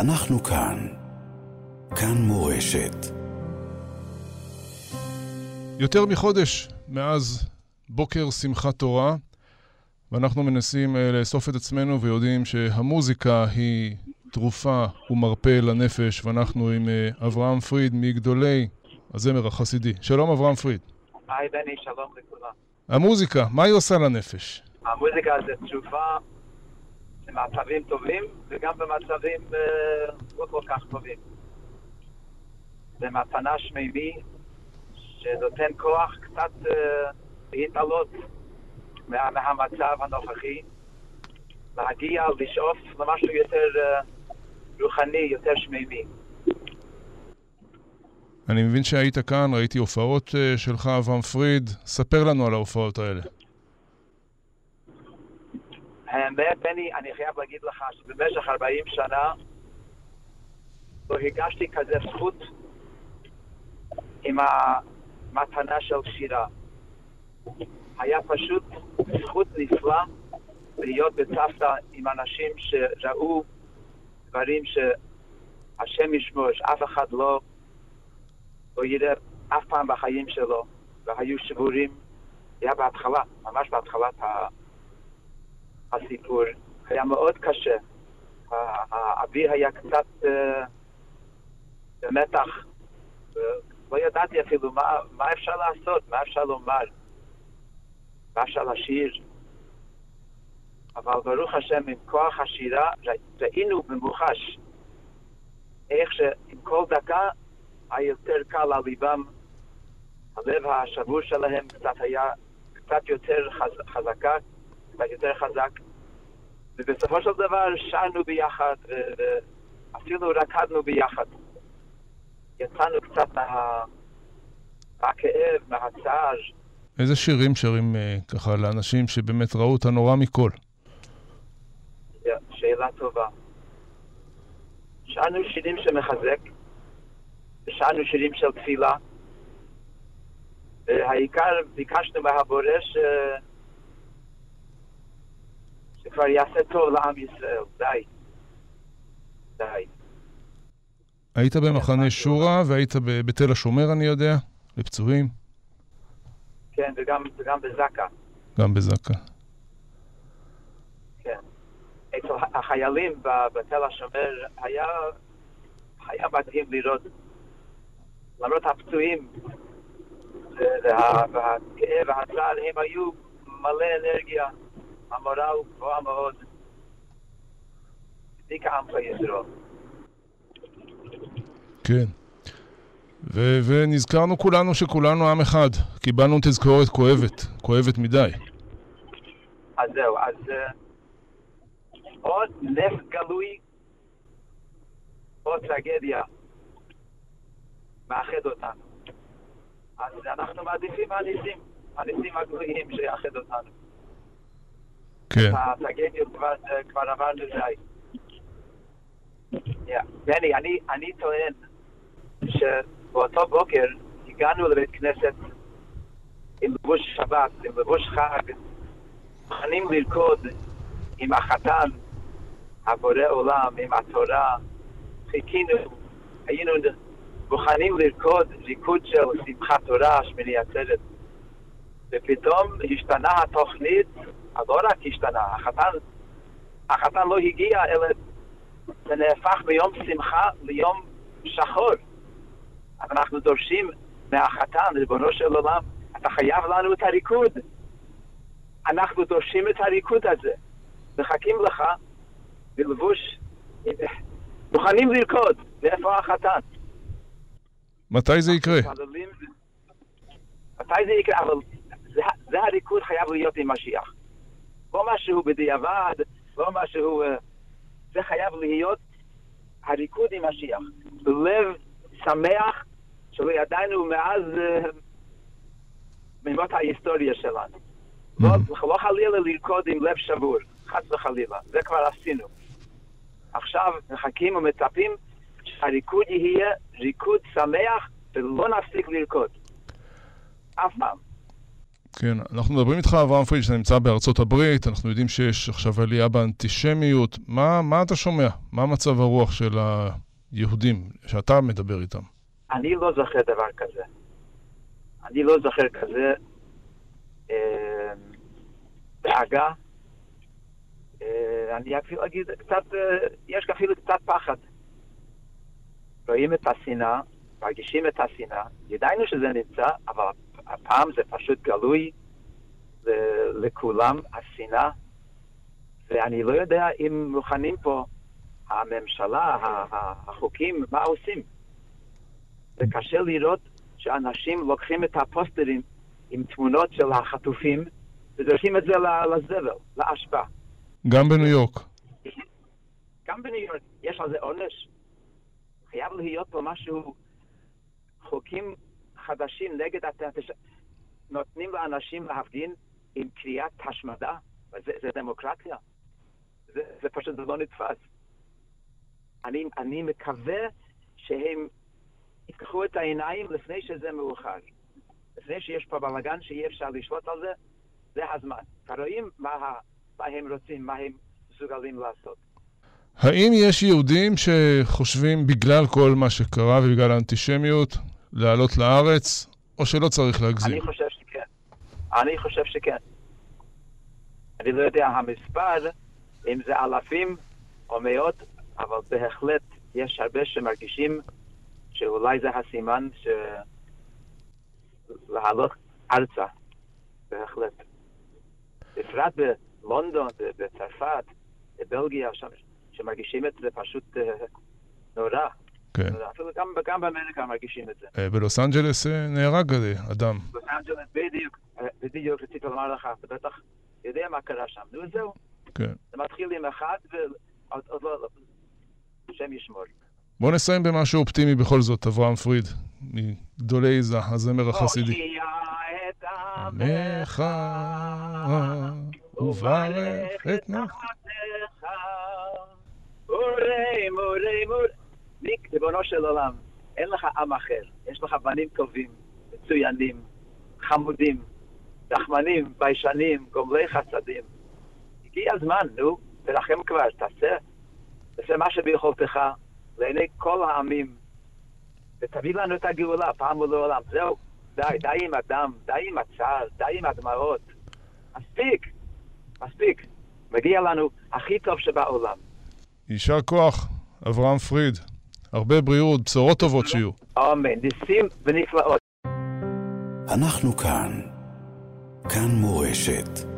אנחנו כאן. כאן מורשת. יותר מחודש מאז בוקר שמחת תורה, ואנחנו מנסים אה, לאסוף את עצמנו ויודעים שהמוזיקה היא תרופה ומרפא לנפש, ואנחנו עם אה, אברהם פריד מגדולי הזמר החסידי. שלום אברהם פריד. היי בני, שלום לכולם. המוזיקה, מה היא עושה לנפש? המוזיקה זה תשובה במצבים טובים וגם במצבים אה, לא כל כך טובים. זה מתנה שמימי שנותן כוח קצת אה, להתעלות מה, מהמצב הנוכחי, להגיע, לשאוף למשהו יותר אה, רוחני, יותר שמימי. אני מבין שהיית כאן, ראיתי הופעות שלך, אברהם פריד. ספר לנו על ההופעות האלה. בני, אני חייב להגיד לך שבמשך 40 שנה לא הרגשתי כזה זכות עם המתנה של שירה. היה פשוט זכות נפלא להיות בצוותא עם אנשים שראו דברים שהשם ישמור, שאף אחד לא, לא יראה אף פעם בחיים שלו, והיו שבורים. זה היה בהתחלה, ממש בהתחלת ה... הסיפור. היה מאוד קשה. האוויר היה קצת אה, במתח. לא ידעתי אפילו מה, מה אפשר לעשות, מה אפשר לומר, מה אפשר לשיר. אבל ברוך השם, עם כוח השירה, ראינו במוחש איך שעם כל דקה היה יותר קל על ליבם, הלב השבור שלהם קצת היה קצת יותר חז, חזקה, יותר חזק, ובסופו של דבר שרנו ביחד, ואפילו רקדנו ביחד. יצאנו קצת מה... מהכאב, מהצער. איזה שירים שרים אה, ככה לאנשים שבאמת ראו את הנורא מכל? שאלה טובה. שרנו שירים שמחזק, ושרנו שירים של תפילה, והעיקר ביקשנו מהבורא ש... שכבר יעשה טוב לעם ישראל, די. די. היית במחנה שורה והיית בתל השומר, אני יודע, לפצועים. כן, וגם, וגם בזקה. גם בזקה. כן. אצל החיילים בתל השומר היה, היה מדהים לראות, למרות הפצועים והכאב והצער, הם היו מלא אנרגיה. המורל גבוהה מאוד. בדיוק העם ישראל. כן. ו- ונזכרנו כולנו שכולנו עם אחד. קיבלנו תזכורת כואבת, כואבת מדי. אז זהו, אז uh, עוד לב גלוי, עוד טרגדיה מאחד אותנו. אז אנחנו מעדיפים הניסים, הניסים הגלויים שיאחד אותנו. כן. הטרגדיות כבר, כבר עברנו די. בני, אני, אני טוען שבאותו בוקר הגענו לבית כנסת עם לבוש שבת, עם לבוש חג, מוכנים לרקוד עם החתן, הבורא עולם, עם התורה, חיכינו, היינו מוכנים לרקוד ריקוד של שמחת תורה, שמיני עצרת, ופתאום השתנה התוכנית לא רק השתנה, החתן, החתן לא הגיע, אלא זה נהפך ביום שמחה ליום שחור. אנחנו דורשים מהחתן, ריבונו של עולם, אתה חייב לנו את הריקוד. אנחנו דורשים את הריקוד הזה. מחכים לך בלבוש, מוכנים לרקוד, ואיפה החתן? מתי זה יקרה? מתי זה יקרה? אבל זה, זה הריקוד חייב להיות עם משיח. לא משהו בדיעבד, לא משהו... אה, זה חייב להיות הריקוד עם משיח. בלב שמח שלא ידענו מאז uh, מימות ההיסטוריה שלנו. לא, mm-hmm. לא חלילה לרקוד עם לב שבור, חס וחלילה, זה כבר עשינו. עכשיו מחכים ומצפים שהריקוד יהיה ריקוד שמח ולא נפסיק לרקוד. אף פעם. כן, אנחנו מדברים איתך, אברהם פריד, שאתה נמצא בארצות הברית, אנחנו יודעים שיש עכשיו עלייה באנטישמיות. מה, מה אתה שומע? מה מצב הרוח של היהודים שאתה מדבר איתם? אני לא זוכר דבר כזה. אני לא זוכר כזה אה, דאגה. אה, אני אפילו אגיד קצת, אה, יש אפילו קצת פחד. רואים את השנאה, מרגישים את השנאה, ידענו שזה נמצא, אבל הפעם זה פשוט גלוי לכולם, השנאה, ואני לא יודע אם מוכנים פה הממשלה, החוקים, מה עושים. זה קשה לראות שאנשים לוקחים את הפוסטרים עם תמונות של החטופים ודורשים את זה לזבל, לאשפה. גם בניו יורק. גם בניו יורק. יש על זה עונש? חייב להיות פה משהו, חוקים חדשים נגד. נותנים לאנשים להפגין עם קריאת השמדה? זה, זה דמוקרטיה. זה, זה פשוט לא נתפס. אני, אני מקווה שהם יפתחו את העיניים לפני שזה מאוחר. לפני שיש פה בלאגן שאי אפשר לשלוט על זה, זה הזמן. רואים מה, מה הם רוצים, מה הם מסוגלים לעשות. האם יש יהודים שחושבים בגלל כל מה שקרה ובגלל האנטישמיות לעלות לארץ, או שלא צריך להגזים? אני חושב. אני חושב שכן. אני לא יודע המספר, אם זה אלפים או מאות, אבל בהחלט יש הרבה שמרגישים שאולי זה הסימן ש... לעלות ארצה, בהחלט. בפרט בלונדון, בצרפת, בבלגיה, שם, שמרגישים את זה פשוט uh, נורא. כן. אפילו גם, גם באמריקה מרגישים את זה. Uh, בלוס אנג'לס uh, נהרג אדם. בלוס אנג'לס, בדיוק, בדיוק רציתי לומר לך, אתה בטח יודע מה קרה שם. נו, זהו. כן. זה מתחיל עם אחד, ועוד לא, השם ישמור. בוא נסיים במשהו אופטימי בכל זאת, אברהם פריד, מגדולי הזמר החסידי. עמך וברך את נחמתך. ניק, ריבונו של עולם, אין לך עם אחר. יש לך בנים טובים, מצוינים, חמודים, רחמנים, ביישנים, גומלי חסדים. הגיע הזמן, נו, תרחם כבר, תעשה. תעשה מה שביכולתך. לעיני כל העמים, ותביא לנו את הגאולה פעם ולעולם. זהו, די, די עם הדם, די עם הצער, די עם הדמעות. מספיק, מספיק. מגיע לנו הכי טוב שבעולם. יישר כוח, אברהם פריד. הרבה בריאות, בשורות טובות שיהיו. אמן, ניסים ונפלאות. אנחנו כאן. כאן מורשת.